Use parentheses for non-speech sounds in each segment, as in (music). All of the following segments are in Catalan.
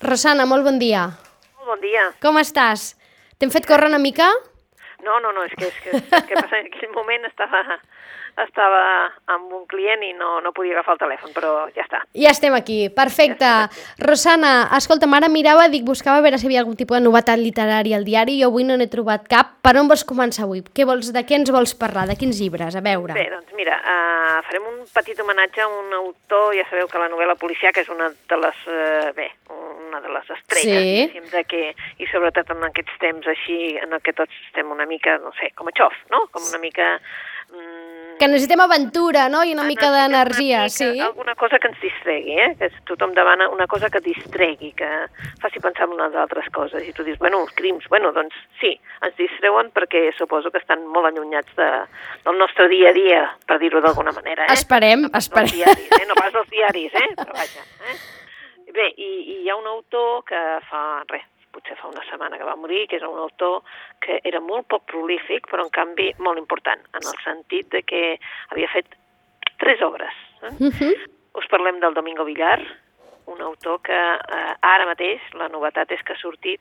Rosana, molt bon dia. Molt bon dia. Com estàs? T'hem fet córrer una mica? No, no, no, és que, és que, és que passa, en aquell moment estava, estava amb un client i no, no podia agafar el telèfon, però ja està. Ja estem aquí, perfecte. Ja estem Rosana, escolta'm, ara mirava, dic, buscava a veure si hi havia algun tipus de novetat literària al diari, jo avui no n'he trobat cap. Per on vols començar avui? Què vols, de què ens vols parlar? De quins llibres? A veure. Bé, doncs mira, uh, farem un petit homenatge a un autor, ja sabeu que la novel·la policiaca és una de les, uh, bé, una de les estrelles, Sí. diguéssim, de que, i sobretot en aquests temps així, en el que tots estem una mica, no sé, com a xof, no? Com una mica... Mm, Que necessitem aventura, no? I una mica d'energia, sí? Alguna cosa que ens distregui, eh? Que tothom demana una cosa que distregui, que faci pensar en unes altres coses. I tu dius, bueno, els crims, bueno, doncs sí, ens distreuen perquè suposo que estan molt allunyats de, del nostre dia a dia, per dir-ho d'alguna manera, eh? Esperem, No esperem. Diaris, eh? No pas dels diaris, eh? Però vaja, eh? Bé, i, i hi ha un autor que fa, res, potser fa una setmana que va morir, que és un autor que era molt poc prolífic, però en canvi molt important, en el sentit de que havia fet tres obres. Eh? Mhm. Us parlem del Domingo Villar, un autor que eh, ara mateix la novetat és que ha sortit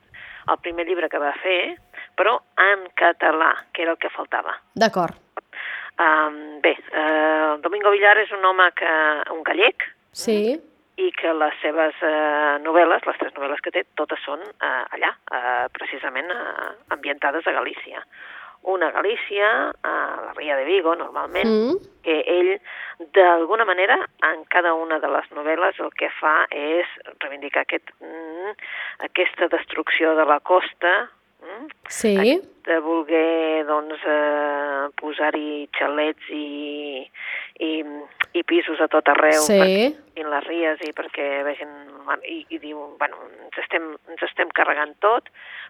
el primer llibre que va fer, però en català, que era el que faltava. D'acord. Um, bé, eh, Domingo Villar és un home que, un gallec, Sí. I que les seves eh, novel·les, les tres novel·les que té, totes són eh, allà, eh, precisament eh, ambientades a Galícia. Una a Galícia, a la Ria de Vigo, normalment, Mm. que ell, d'alguna manera, en cada una de les novel·les el que fa és reivindicar aquest, mm, aquesta destrucció de la costa, Sí. de voler doncs, eh, posar-hi xalets i, i, i pisos a tot arreu Sí. perquè les ries i perquè vegin... I, i diu, bueno, ens estem, ens estem carregant tot,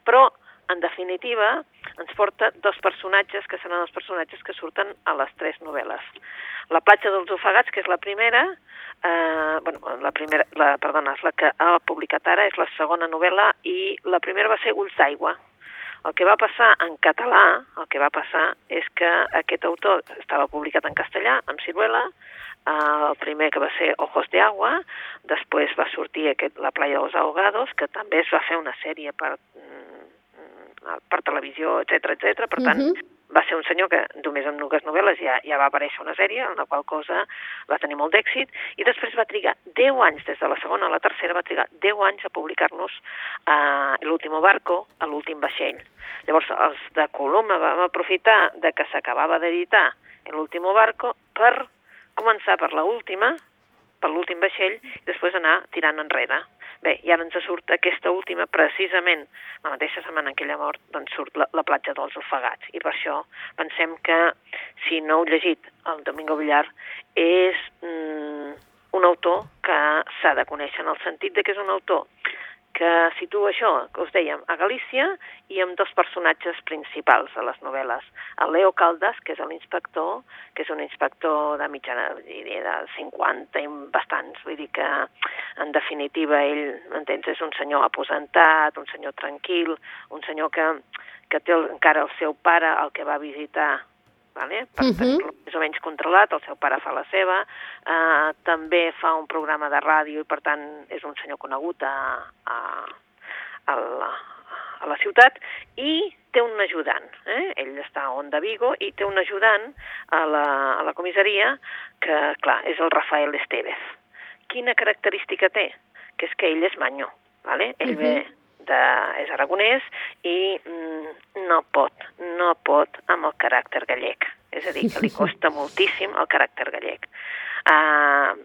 però en definitiva, ens porta dos personatges que seran els personatges que surten a les tres novel·les. La platja dels ofegats, que és la primera, eh, bueno, la primera, la, perdona, és la que ha publicat ara, és la segona novel·la, i la primera va ser Ulls d'aigua. El que va passar en català, el que va passar és que aquest autor estava publicat en castellà, amb Ciruela, eh, el primer que va ser Ojos de Agua, després va sortir aquest La playa dels ahogados, que també es va fer una sèrie per, mm, per televisió, etc etc. per tant, Mhm. Va ser un senyor que només amb dues novel·les ja, ja va aparèixer una sèrie, en la qual cosa va tenir molt d'èxit, i després va trigar 10 anys, des de la segona a la tercera, va trigar 10 anys a publicar-nos uh, l'último barco, a l'últim vaixell. Llavors, els de Coloma vam aprofitar de que s'acabava d'editar l'último barco per començar per la última, per l'últim vaixell, i després anar tirant enrere. Bé, i ara ens surt aquesta última, precisament, la mateixa setmana en què ella mort, doncs surt la, la platja dels ofegats. I per això pensem que, si no heu llegit el Domingo Villar, és mm, un autor que s'ha de conèixer, en el sentit de que és un autor que situa això, que us dèiem, a Galícia i amb dos personatges principals a les novel·les. El Leo Caldas, que és l'inspector, que és un inspector de mitjana, diria, de 50 i bastants, vull dir que, en definitiva, ell, m'entens, és un senyor aposentat, un senyor tranquil, un senyor que, que té encara el seu pare, el que va visitar vale? per Mhm. tenir-lo més o menys controlat, el seu pare fa la seva, eh, també fa un programa de ràdio i per tant és un senyor conegut a, a, a, la, a la ciutat i té un ajudant, eh? ell està a Onda Vigo i té un ajudant a la, a la comissaria que, clar, és el Rafael Estevez. Quina característica té? Que és que ell és manyo, vale? ell Mhm. ve de, és aragonès i mm, no pot, no pot amb el caràcter gallec. A dir, que li costa moltíssim el caràcter gallec. Uh,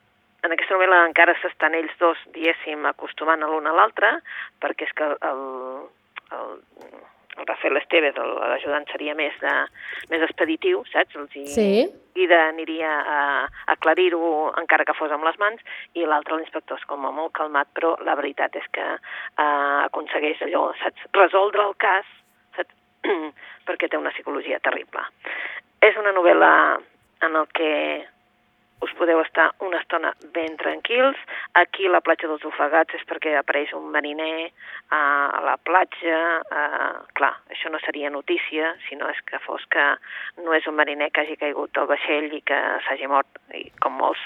en aquesta novel·la encara s'estan ells dos, diguéssim, acostumant a l'un a l'altre, perquè és que el, el, el Rafael Estevez, l'ajudant, seria més, de, més expeditiu, saps? Els hi, Sí. i aniria a a aclarir-ho encara que fos amb les mans, i l'altre, l'inspector, és com a molt calmat, però la veritat és que eh, aconsegueix allò, saps? Resoldre el cas, saps? (clears throat) perquè té una psicologia terrible. És una novel·la en el que us podeu estar una estona ben tranquils. Aquí la platja dels ofegats és perquè apareix un mariner a, la platja. A, clar, això no seria notícia, si no és que fos que no és un mariner que hagi caigut al vaixell i que s'hagi mort, i com molts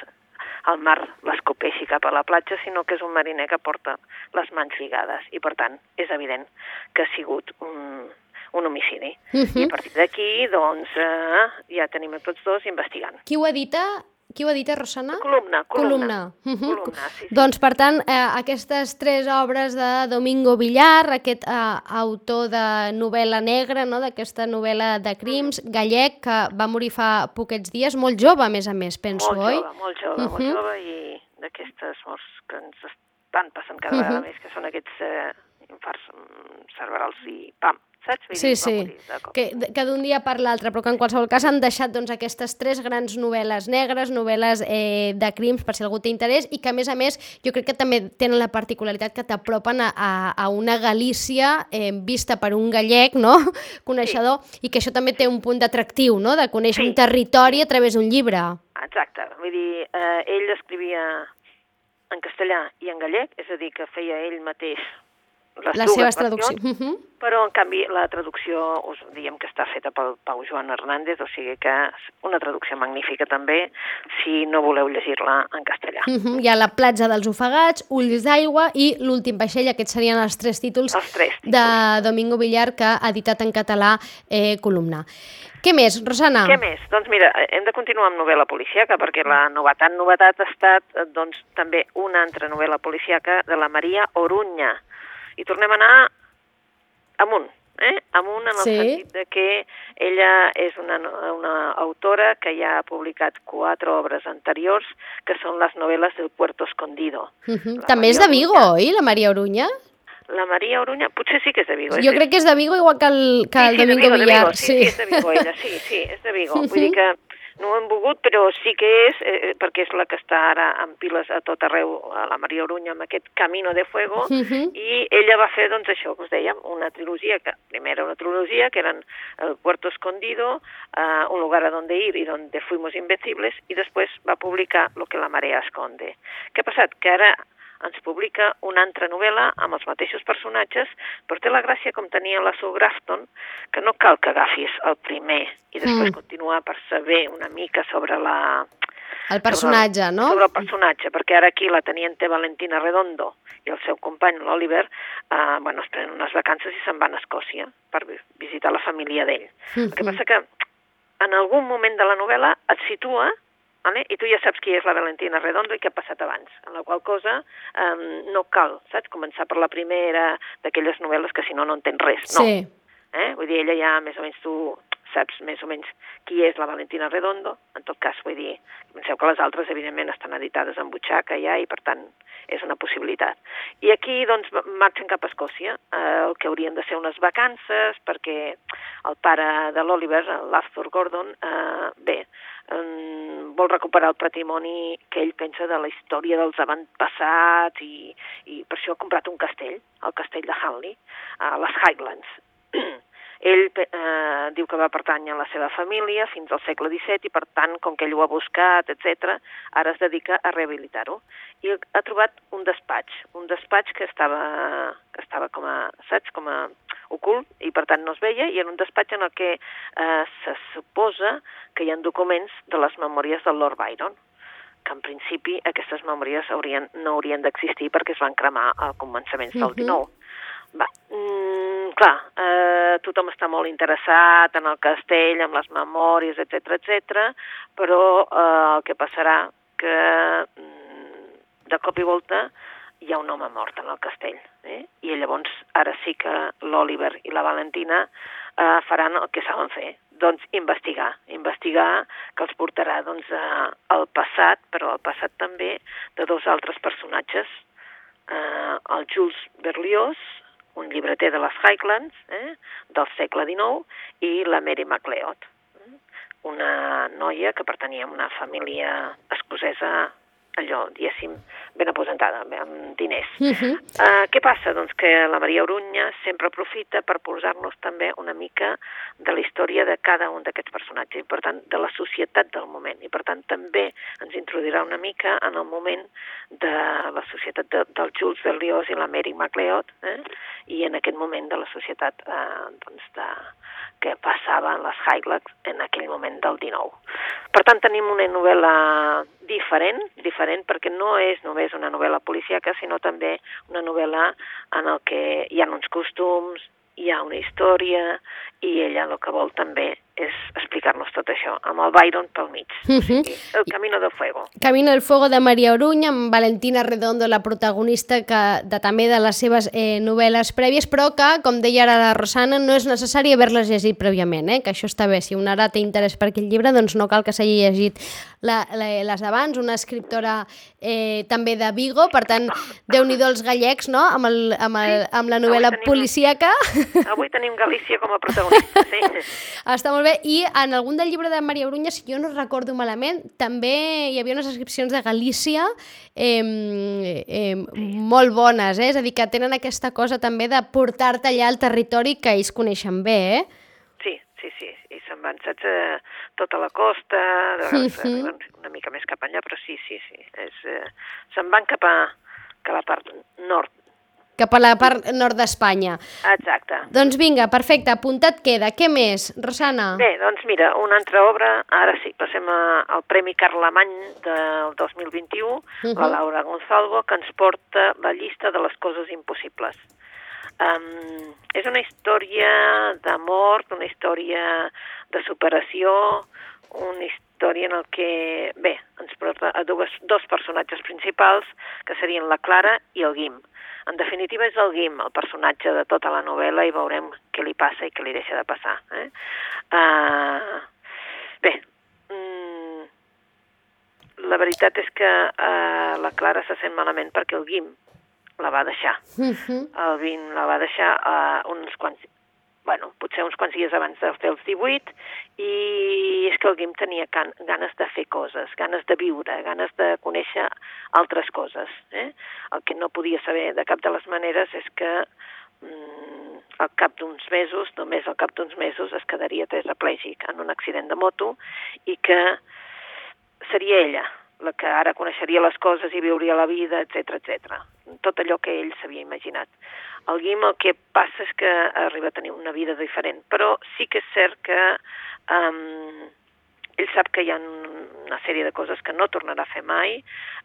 el mar l'escopeixi cap a la platja, sinó que és un mariner que porta les mans lligades i, per tant, és evident que ha sigut un, un homicidi. Uh -huh. I a partir d'aquí, doncs, eh, ja tenim a tots dos investigant. Qui ho edita? Qui ho edita, Rosana? Columna, columna. Columna. Uh -huh. columna sí, sí. Doncs, per tant, eh, aquestes tres obres de Domingo Villar, aquest eh, autor de novel·la negra, no? d'aquesta novel·la de crims, gallec, que va morir fa poquets dies, molt jove, a més a més, penso, molt oi? Jove, molt jove, uh -huh. molt jove, i d'aquestes morts que ens estan passant cada uh -huh. vegada més, que són aquests eh, infarts cerebrals i pam, saps? Vull Sí, dir, sí, morir que, que d'un dia per l'altre, però que en qualsevol cas han deixat doncs, aquestes tres grans novel·les negres, novel·les eh, de crims, per si algú té interès, i que a més a més jo crec que també tenen la particularitat que t'apropen a, a, a una Galícia eh, vista per un gallec, no?, (laughs) coneixedor, sí. i que això també té un punt d'atractiu, no?, de conèixer Sí. un territori a través d'un llibre. Exacte, vull dir, eh, ell escrivia en castellà i en gallec, és a dir, que feia ell mateix les Les seves traduccions. Uh -huh. però en canvi la traducció us diem que està feta pel Pau Joan Hernández, o sigui que és una traducció magnífica també, si no voleu llegir-la en castellà. Uh -huh. Hi ha la platja dels ofegats, Ulls d'aigua i l'últim vaixell, aquests serien els tres títols Els tres de Domingo Villar que ha editat en català eh, Columna. Què més, Rosana? Què més? Doncs mira, hem de continuar amb novel·la policíaca, perquè la novetat, novetat ha estat doncs, també una altra novel·la policíaca de la Maria Orunya. I tornem a anar amunt, eh? amunt en el Sí. sentit de que ella és una, una autora que ja ha publicat quatre obres anteriors, que són les novel·les del Puerto Escondido. Uh -huh. La També és Maria de Vigo, Orunya. oi, la Maria Orunya? La Maria Orunya, potser sí que és de Vigo. Jo és- crec que és de Vigo igual que el, que el sí, sí, Domingo de Vigo, de Villar. Vigo, sí, sí, és de Vigo ella, sí, sí, és de Vigo. Vull dir que no ho hem volgut, però sí que és, eh, perquè és la que està ara en piles a tot arreu, a la Maria Orunya, amb aquest Camino de Fuego, Mhm. i ella va fer, doncs, això que us dèiem, una trilogia, que primer era una trilogia, que eren El Puerto Escondido, eh, Un lugar a donde ir y donde fuimos invencibles, i després va publicar Lo que la marea esconde. Què ha passat? Que ara ens publica una altra novel·la amb els mateixos personatges, però té la gràcia com tenia la Sue Grafton, que no cal que agafis el primer i després Mm. mm. continuar per saber una mica sobre la... El personatge, sobre, no? Sobre el personatge, perquè ara aquí la teniente Valentina Redondo i el seu company, l'Oliver, eh, bueno, es prenen unes vacances i se'n van a Escòcia per vi- visitar la família d'ell. El que Mhm. passa que en algun moment de la novel·la et situa vale? i tu ja saps qui és la Valentina Redondo i què ha passat abans, en la qual cosa um, no cal, saps, començar per la primera d'aquelles novel·les que si no no entens res, no. Sí. Eh? Vull dir, ella ja més o menys tu saps més o menys qui és la Valentina Redondo, en tot cas, vull dir, penseu que les altres, evidentment, estan editades en butxaca ja i, per tant, és una possibilitat. I aquí, doncs, marxen cap a Escòcia, eh, el que haurien de ser unes vacances, perquè el pare de l'Oliver, l'Arthur Gordon, eh, bé, eh, vol recuperar el patrimoni que ell pensa de la història dels avantpassats i, i per això ha comprat un castell, el castell de Hanley, a les Highlands. Ell eh, diu que va pertànyer a la seva família fins al segle XVII i, per tant, com que ell ho ha buscat, etc, ara es dedica a rehabilitar-ho. I ha trobat un despatx, un despatx que estava, que estava com a, saps, com a ocult i, per tant, no es veia, i en un despatx en el que eh, se suposa que hi ha documents de les memòries del Lord Byron que en principi aquestes memòries haurien, no haurien d'existir perquè es van cremar a començaments del Mhm. 19. Va, mm, clar, eh, tothom està molt interessat en el castell, amb les memòries, etc etc, però eh, el que passarà que mm, de cop i volta hi ha un home mort en el castell. Eh? I llavors ara sí que l'Oliver i la Valentina eh, faran el que saben fer, doncs investigar, investigar que els portarà doncs, a, al passat, però al passat també de dos altres personatges, eh, el Jules Berlioz, un llibreter de les Highlands, eh, del segle XIX, i la Mary MacLeod, eh, una noia que pertanyia a una família escocesa allò, diguéssim, ben aposentada, amb diners. Uh -huh. uh, què passa? Doncs que la Maria Orunya sempre aprofita per posar-nos també una mica de la història de cada un d'aquests personatges, i per tant, de la societat del moment, i per tant també ens introduirà una mica en el moment de la societat de, del Jules Berlioz i la Mary MacLeod, eh? i en aquest moment de la societat eh, doncs de, que passava en les Highlands en aquell moment del 19. Per tant, tenim una novel·la diferent, diferent perquè no és només una novel·la policíaca, sinó també una novel·la en el que hi ha uns costums, hi ha una història, i ella el que vol també és explicar-nos tot això, amb el Byron pel mig. Uh -huh. o sigui, el Camino del Fuego. Camino del Fuego de Maria Orunya, amb Valentina Redondo, la protagonista que, de, també de les seves eh, novel·les prèvies, però que, com deia ara la Rosana, no és necessari haver-les llegit prèviament, eh? que això està bé. Si una ara té interès per aquell llibre, doncs no cal que s'hagi llegit la, la, les abans, una escriptora eh, també de Vigo, per tant, déu nhi els gallecs, no?, amb, el, amb, el, amb la novel·la tenim, policíaca. Avui tenim Galícia com a protagonista, sí. (laughs) Està molt bé. I en algun del llibre de Maria Brunya, si jo no recordo malament, també hi havia unes descripcions de Galícia eh, eh, molt bones, eh? és a dir, que tenen aquesta cosa també de portar-te allà al territori que ells coneixen bé, eh? Sí, sí, sí, i se'n van, saps, eh, tota la costa, de vegades uh -huh. una mica més cap allà, però sí, sí, sí, és, eh, se'n van cap a, cap a la part nord cap a la part nord d'Espanya. Exacte. Doncs vinga, perfecte, apuntat queda. Què més, Rosana? Bé, doncs mira, una altra obra, ara sí, passem al Premi Carlemany del 2021, uh -huh. la Laura Gonzalvo, que ens porta la llista de les coses impossibles. Um, és una història d'amor, una història de superació, una història en el que, bé, ens porta a dues, dos personatges principals, que serien la Clara i el Guim. En definitiva, és el Guim, el personatge de tota la novel·la, i veurem què li passa i què li deixa de passar. Eh? Uh, bé, mm, la veritat és que uh, la Clara se sent malament perquè el Guim la va deixar. Uh -huh. El Guim la va deixar uh, uns quants bueno, potser uns quants dies abans de fer els 18, i és que el Guim tenia can, ganes de fer coses, ganes de viure, ganes de conèixer altres coses. Eh? El que no podia saber de cap de les maneres és que mm, al cap d'uns mesos, només al cap d'uns mesos, es quedaria tetraplègic en un accident de moto i que seria ella la que ara coneixeria les coses i viuria la vida, etc etc. Tot allò que ell s'havia imaginat. El Guim el que passa és que arriba a tenir una vida diferent, però sí que és cert que um, ell sap que hi ha una sèrie de coses que no tornarà a fer mai,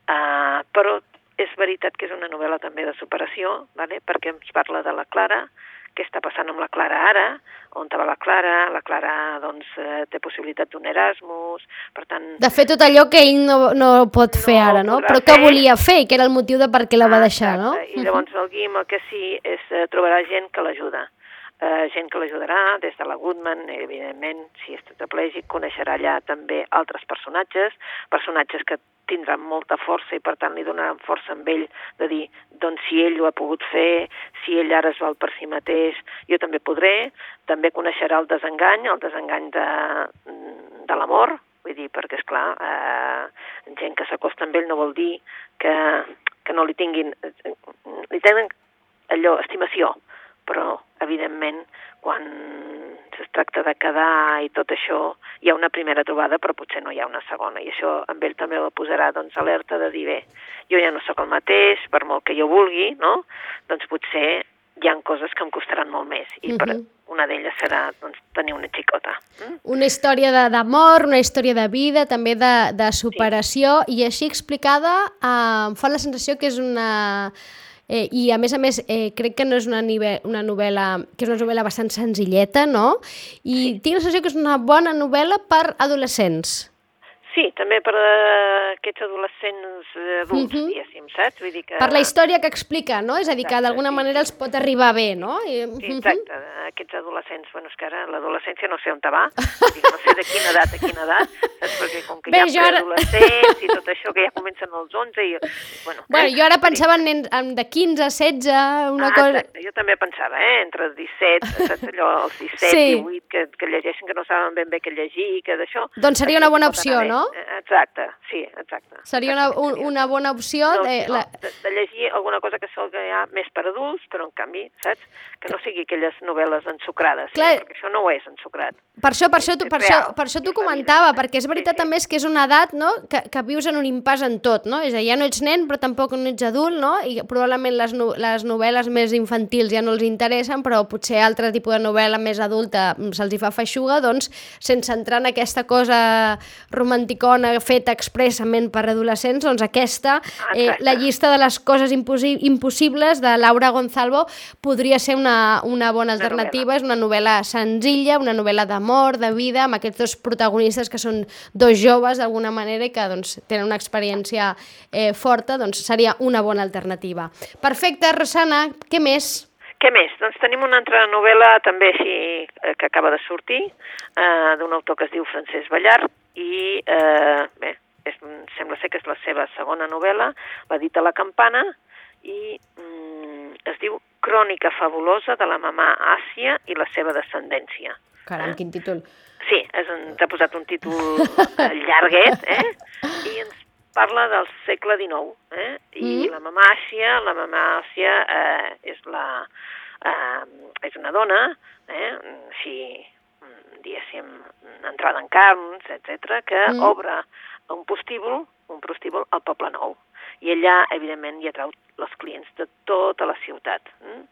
uh, però és veritat que és una novel·la també de superació, vale? perquè ens parla de la Clara, què està passant amb la Clara ara, on va la Clara, la Clara doncs, eh, té possibilitat d'un Erasmus, per tant... De fer tot allò que ell no, no pot fer no ara, no? Però que fer. volia fer, que era el motiu de per què la va ah, deixar, no? I llavors el Guim el que sí és eh, trobarà gent que l'ajuda. Uh, gent que l'ajudarà, des de la Goodman, evidentment, si és tetraplègic, coneixerà allà també altres personatges, personatges que tindran molta força i per tant li donaran força amb ell de dir, doncs si ell ho ha pogut fer, si ell ara es val per si mateix, jo també podré, també coneixerà el desengany, el desengany de, de l'amor, vull dir, perquè és clar, eh, gent que s'acosta amb ell no vol dir que, que no li tinguin, li tenen allò, estimació, però evidentment quan es tracta de quedar i tot això, hi ha una primera trobada però potser no hi ha una segona i això amb ell també la posarà doncs, alerta de dir bé, jo ja no sóc el mateix, per molt que jo vulgui, no? doncs potser hi han coses que em costaran molt més i uh -huh. per mhm. una d'elles serà doncs, tenir una xicota. Mm? Una història d'amor, una història de vida, també de, de superació sí. i així explicada eh, em fa la sensació que és una Eh, I a més a més, eh, crec que no és una, nive una novel·la, que és una novel·la bastant senzilleta, no? I sí. tinc la sensació que és una bona novel·la per adolescents. Sí, també per uh, aquests adolescents adults, uh -huh. diguéssim, saps? Vull dir que... Per la història que explica, no? És a dir, que d'alguna sí. manera els pot arribar bé, no? I, sí, exacte. aquests adolescents, bueno, és que ara l'adolescència no sé on te va, no sé de quina edat a quina edat, saps? Perquè com que Bé, hi ha ara- adolescents i tot això que ja comencen als 11 i... Bueno, Bueno, eh? jo ara pensava en en de 15 a 16, una ah, cosa... exacte. Jo també pensava, eh? Entre els 17, saps allò, els 17, Sí. 18, que, que llegeixen que no saben ben bé què llegir, que d'això... Doncs seria una bona opció, bé. No? Exacte, sí, exacte. Seria una, un, una bona opció. no, de, no, la... de, de llegir alguna cosa que sigui ja més per adults, però en canvi, saps? Que no sigui aquelles novel·les ensucrades, Clar. eh? perquè això no ho és ensucrat. Per això, per això, per això, per això t'ho comentava, perquè és veritat Sí, sí. també és que és una edat no? que, que vius en un impàs en tot, no? És a dir, ja no ets nen però tampoc no ets adult, no? I probablement les, no, les novel·les més infantils ja no els interessen, però potser altre tipus de novel·la més adulta mm, se'ls hi fa feixuga, doncs sense entrar en aquesta cosa romanticona feta expressament per adolescents, doncs aquesta, eh, Exacte. la llista de les coses impossi impossibles de Laura Gonzalvo podria ser una, una bona Una alternativa, és una novel·la senzilla, una novel·la d'amor, de vida, amb aquests dos protagonistes que són dos joves d'alguna manera i que doncs, tenen una experiència eh, forta, doncs seria una bona alternativa. Perfecte, Rosana, què més? Què més? Doncs tenim una altra novel·la també així eh, que acaba de sortir, eh, d'un autor que es diu Francesc Ballart, i eh, bé, és, sembla ser que és la seva segona novel·la, l'ha dit a la campana, i mm, es diu Crònica fabulosa de la mamà Àsia i la seva descendència. Caram, quin títol. Sí, t'ha posat un títol eh, llarguet, eh? I ens parla del segle XIX, eh? I Mm. la mamà Àsia, la mamà Àsia eh, és la... Eh, és una dona, eh? Mm, diguéssim, entrada en carns, etc que Mm. obre un prostíbul, un prostíbul al Poble Nou. I allà, evidentment, hi atrau els clients de tota la ciutat. Mm?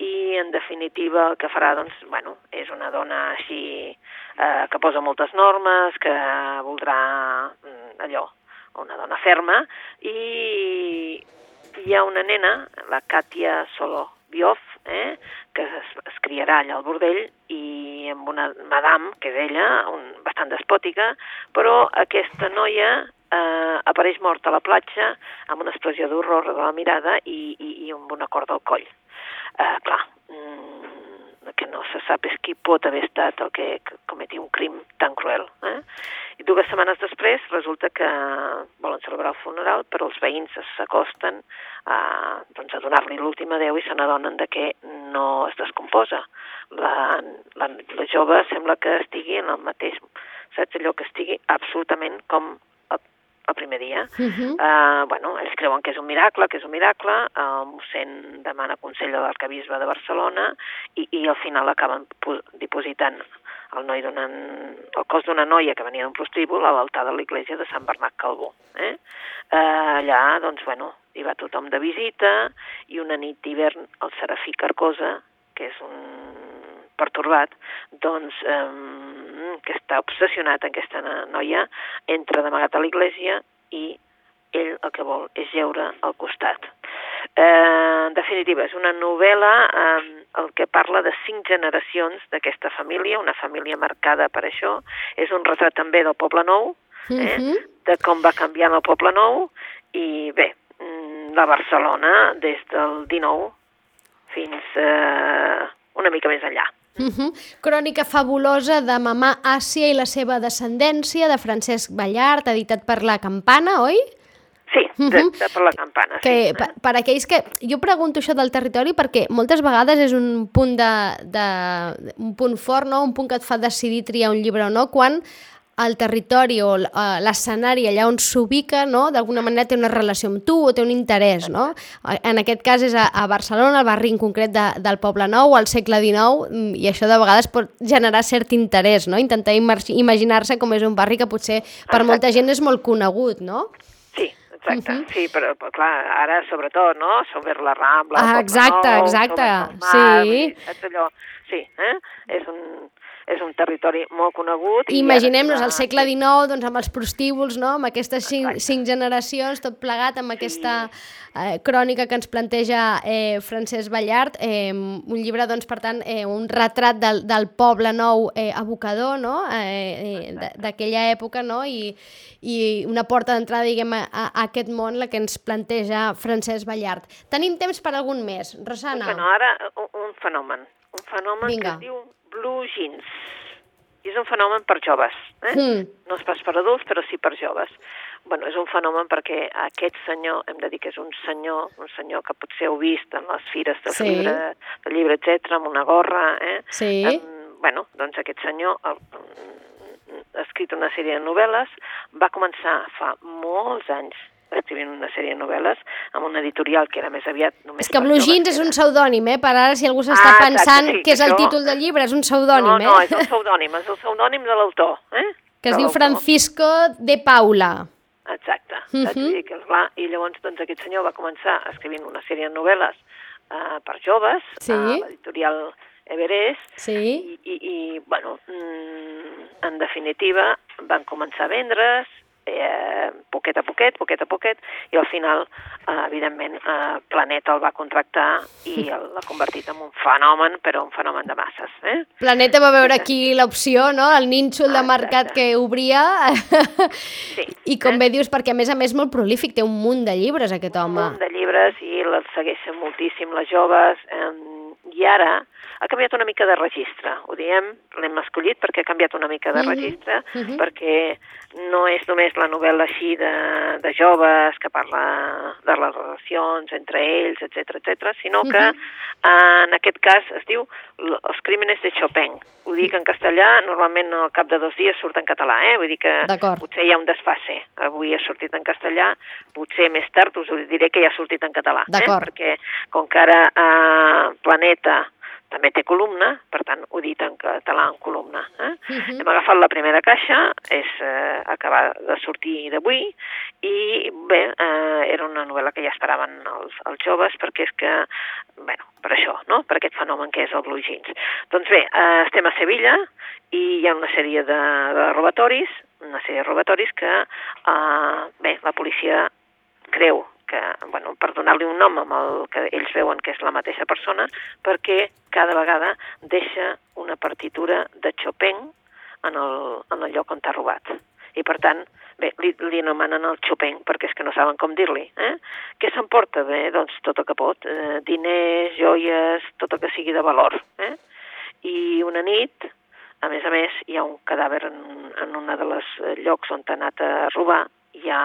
i en definitiva el que farà doncs, bueno, és una dona així eh, que posa moltes normes, que voldrà mm, allò, una dona ferma i hi ha una nena, la Katia Soloviev, eh, que es, es criarà allà al bordell i amb una madame, que és ella, un, bastant despòtica, però aquesta noia eh, apareix morta a la platja amb una expressió d'horror de la mirada i, i, i amb una corda al coll. Eh, clar, mm, que no se sap és qui pot haver estat el que cometi un crim tan cruel. Eh? I dues setmanes després resulta que volen celebrar el funeral, però els veïns s'acosten a, doncs, a donar-li l'últim adeu i se n'adonen de que no es descomposa. La, la, la jove sembla que estigui en el mateix, saps allò que estigui absolutament com el, primer dia. Uh -huh. Uh, bueno, ells creuen que és un miracle, que és un miracle, el mossèn demana consell a l'arcabisbe de Barcelona i, i al final acaben dipositant el, noi donant, el cos d'una noia que venia d'un prostíbul a l'altar de l'església de Sant Bernat Calbó. Eh? Uh, allà, doncs, bueno, hi va tothom de visita i una nit d'hivern el Serafí Carcosa, que és un pertorbat, doncs, eh, que està obsessionat amb aquesta noia, entra d'amagat a l'església i ell el que vol és jeure al costat. Eh, en definitiva, és una novel·la eh, el que parla de cinc generacions d'aquesta família, una família marcada per això. És un retrat també del Poble Nou, eh, Uh -huh. de com va canviant el Poble Nou i bé, mm, la Barcelona des del 19 fins eh, una mica més enllà. Uh -huh. Crònica fabulosa de Mamà Àsia i la seva descendència, de Francesc Ballart, editat per La Campana, oi? Sí, de, de per la campana, Que, sí. per, per aquells que... Jo pregunto això del territori perquè moltes vegades és un punt, de, de, un punt fort, no? un punt que et fa decidir triar un llibre o no, quan el territori o l'escenari allà on s'ubica, no? d'alguna manera té una relació amb tu o té un interès. No? En aquest cas és a, a Barcelona, al barri en concret de, del Poble Nou, al segle XIX, mm, i això de vegades pot generar cert interès, no? intentar imaginar-se com és un barri que potser per molta gent és molt conegut, no? Sí, exacte. Mhm. Sí, però, però clar, ara sobretot, no? Sobre la Rambla, Ah, exacte, Nou, exacte, mar, sí. Saps allò? Sí, eh? És un, és un territori molt conegut. i Imaginem-nos ara al segle XIX doncs, amb els prostíbuls, no? amb aquestes cinc, Exacte. cinc generacions, tot plegat amb aquesta eh, crònica que ens planteja eh, Francesc Ballart, eh, un llibre, doncs, per tant, eh, un retrat del, del poble nou eh, abocador, no? eh, eh, d'aquella època, no? I, i una porta d'entrada, diguem, a, a aquest món, la que ens planteja Francesc Ballart. Tenim temps per algun més, Rosana? Ara un, un fenomen, un fenomen Vinga. que es diu Blue Jeans. És un fenomen per joves, eh? Mm. No és pas per adults, però sí per joves. bueno, és un fenomen perquè aquest senyor, hem de dir que és un senyor, un senyor que potser heu vist en les fires del Sí. llibre, del llibre, etc, amb una gorra, eh? Sí. Em, bueno, doncs aquest senyor ha, ha escrit una sèrie de novel·les, va començar fa molts anys escrivint una sèrie de novel·les amb una editorial que era més aviat només És que Blue Jeans és un pseudònim, eh? Per ara, si algú s'està Ah, exacte, pensant sí, que és el això- títol del llibre, és un pseudònim, no, no, eh? és el pseudònim, és el pseudònim de l'autor, eh? Que es De diu. Francisco de Paula. Exacte. Mhm. Saps? Vull dir que, clar, I llavors doncs, aquest senyor va començar escrivint una sèrie de novel·les uh, per joves Sí. a l'editorial Everest Sí. i, i, i bueno, mm, en definitiva van començar a vendre's eh, poquet a poquet, poquet a poquet, i al final, eh, evidentment, eh, Planeta el va contractar i (laughs) l'ha convertit en un fenomen, però un fenomen de masses. Eh? Planeta va veure aquí l'opció, no? El nínxol de mercat que obria. Sí. (laughs) I com eh? bé dius, perquè a més a més molt prolífic, té un munt de llibres aquest un home. munt de llibres i les segueixen moltíssim les joves eh, i ara ha canviat una mica de registre, ho diem, l'hem escollit perquè ha canviat una mica de Mhm, registre, mhm. perquè no és només la novel·la així de, de joves que parla de les relacions entre ells, etc etc, sinó que Mhm. eh, en aquest cas es diu Els crímenes de Chopin. Ho dic en castellà, normalment al cap de dos dies surt en català, eh? vull dir que potser hi ha un desfase. Avui ha sortit en castellà, potser més tard us diré que ja ha sortit en català. Eh? Perquè com que ara eh, Planeta també té columna, per tant ho dit en català en columna. Eh? Mhm. Hem agafat la primera caixa, és eh, acabar de sortir d'avui, i bé, eh, era una novel·la que ja esperaven els, els joves, perquè és que, bueno, per això, no? per aquest fenomen que és el Blue Jeans. Doncs bé, eh, estem a Sevilla i hi ha una sèrie de, de robatoris, una sèrie de robatoris que, eh, bé, la policia creu que, bueno, per donar-li un nom amb el que ells veuen que és la mateixa persona, perquè cada vegada deixa una partitura de Chopin en el, en el lloc on t'ha robat. I per tant, bé, li, li anomenen el Chopin perquè és que no saben com dir-li. Eh? Què s'emporta? Bé, doncs tot el que pot, eh, diners, joies, tot el que sigui de valor. Eh? I una nit, a més a més, hi ha un cadàver en, en una de les eh, llocs on t'ha anat a robar, hi ha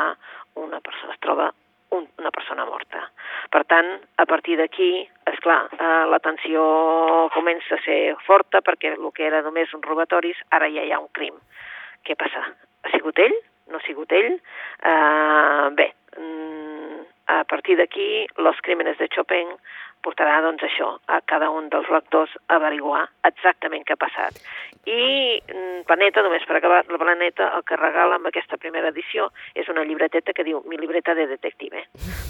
una persona, es troba un, una persona morta. Per tant, a partir d'aquí, és clar, eh, la tensió comença a ser forta perquè el que era només un robatoris, ara ja hi ha un crim. Què passa? Ha sigut ell? No ha sigut ell? Eh, bé, mm, a partir d'aquí, los crímenes de Chopin portarà doncs això, a cada un dels lectors a averiguar exactament què ha passat. I mm, Planeta, només per acabar, la Planeta el que regala amb aquesta primera edició és una llibreteta que diu mi libreta de detective,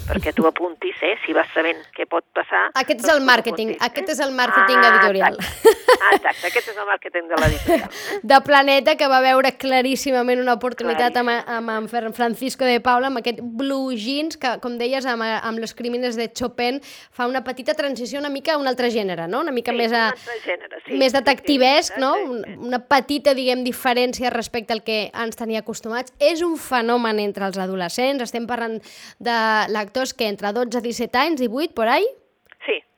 perquè tu apuntis, eh, si vas sabent què pot passar... Aquest és doncs el màrqueting, t'apuntis, aquest és el màrqueting Ah, editorial. Exacte. Ah, exacte, aquest és el màrqueting de l'editorial. eh? de Planeta, que va veure claríssimament una oportunitat amb, Claríssim. amb, amb Fer- Francisco de Paula, amb aquest Blue Jeans, que, com deies, amb, amb Los crímenes de Chopin, fa una petita transició una mica a un altre gènere, no? Una mica Sí, més, a, un gènere, sí, més detectivesc, sí, no? sí, Un- sí. Una petita, diguem, diferència respecte al que ens tenia acostumats. És un fenomen entre els adolescents, estem parlant de lectors que entre 12 i 17 anys, 18, por ahí?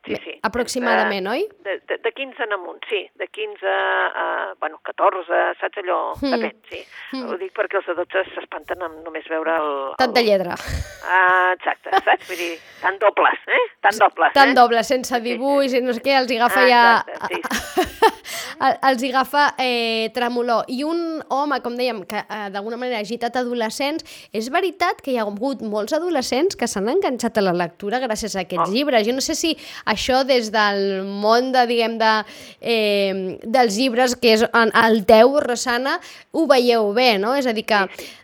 Sí, sí, sí. Aproximadament, oi? De, de, de 15 en amunt, sí. De 15 a, bueno, 14, saps allò? Mm. Depèn, sí. Ho dic perquè els de 12 s'espanten amb només veure el... Tant de lletra. Ah, exacte, saps? Vull dir, tan dobles, eh? Tan dobles, Tan eh? doble, sense dibuix i no sé què, els agafa Ah, ja... exacte, sí, (laughs) (laughs) (laughs) El- els hi agafa eh, tremolor. I un home, com dèiem, que eh, d'alguna manera ha agitat adolescents, és veritat que hi ha hagut molts adolescents que s'han enganxat a la lectura gràcies a aquests Oh. llibres. Jo no sé si això des del món de, diguem, de, eh, dels llibres, que és en, el teu, Rosana, ho veieu bé, no? És a dir, que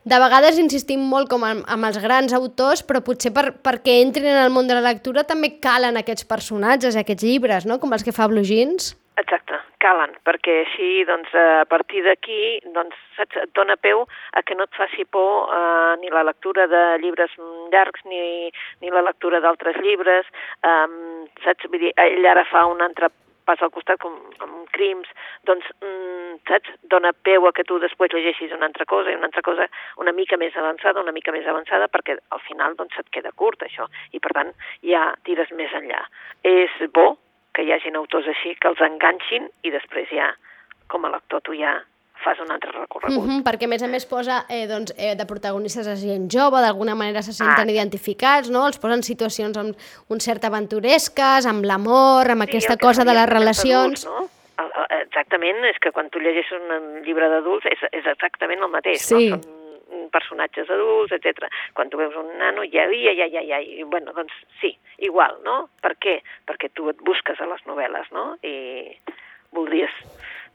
de vegades insistim molt com amb, amb els grans autors, però potser per, perquè entrin en el món de la lectura també calen aquests personatges, aquests llibres, no? Com els que fa Blue Jeans. Exacte, calen, perquè així, doncs, a partir d'aquí, doncs, et dona peu a que no et faci por eh, ni la lectura de llibres llargs ni, ni la lectura d'altres llibres, um, saps? Vull dir, ell ara fa un altre pas al costat com amb crims, doncs, mm, saps, dona peu a que tu després llegeixis una altra cosa i una altra cosa una mica més avançada, una mica més avançada, perquè al final doncs se't queda curt això, i per tant ja tires més enllà. És bo, que hi hagin autors així que els enganxin i després ja, com a lector, tu ja fas un altre recorregut. Mm -hmm, perquè a més a més posa eh, doncs, eh, de protagonistes a gent jove, d'alguna manera se senten ah. identificats, no? Els posen situacions amb un cert aventuresques, amb l'amor, amb Sí, aquesta cosa de les relacions... Adults, no? Exactament, és que quan tu llegeixes un llibre d'adults és, és exactament el mateix, Sí. no? Són personatges adults, etc. Quan tu veus un nano, ja, ja, ja, ja, ja, i, bueno, doncs sí, igual, no? Per què? Perquè tu et busques a les novel·les, no? I voldries,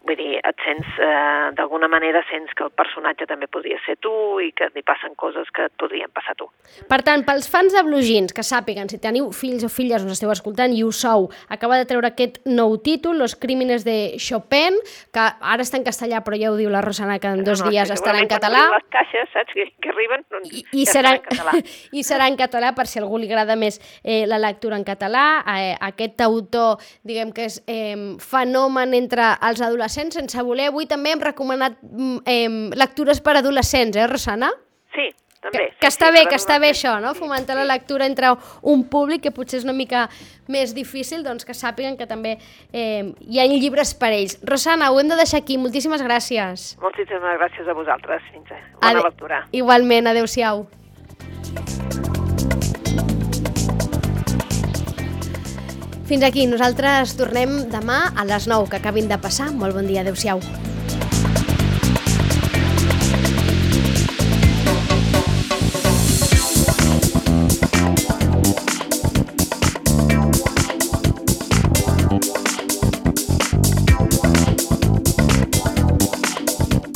vull dir, et sents, eh, d'alguna manera sents que el personatge també podria ser tu i que li passen coses que et podrien passar a tu. Per tant, pels fans de Blue Jeans, que sàpiguen, si teniu fills o filles, us esteu escoltant i ho sou, acaba de treure aquest nou títol, Los crímenes de Chopin, que ara està en castellà, però ja ho diu la Rosana, que en dos No, no, dies estarà en català. Les caixes, saps, que, que arriben, doncs I, i, ja serà, en català. (laughs) I serà en català, per si algú li agrada més eh, la lectura en català. Eh, aquest autor, diguem que és eh, fenomen entre els adolescents, sense voler. Avui també hem recomanat eh, lectures per adolescents, eh, Rosana? Sí, també. Que, que sí, està sí, bé, que està bé adolescents. això, no? Fomentar sí. la lectura entre un públic que potser és una mica més difícil, doncs que sàpiguen que també eh, hi ha llibres per ells. Rosana, ho hem de deixar aquí. Moltíssimes gràcies. Moltíssimes gràcies a vosaltres. Fins a bona Ade- lectura. Igualment, adeu-siau. Fins aquí, nosaltres tornem demà a les 9, que acabin de passar. Molt bon dia, adeu-siau.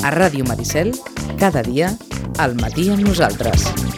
A Ràdio Maricel, cada dia, al matí amb nosaltres.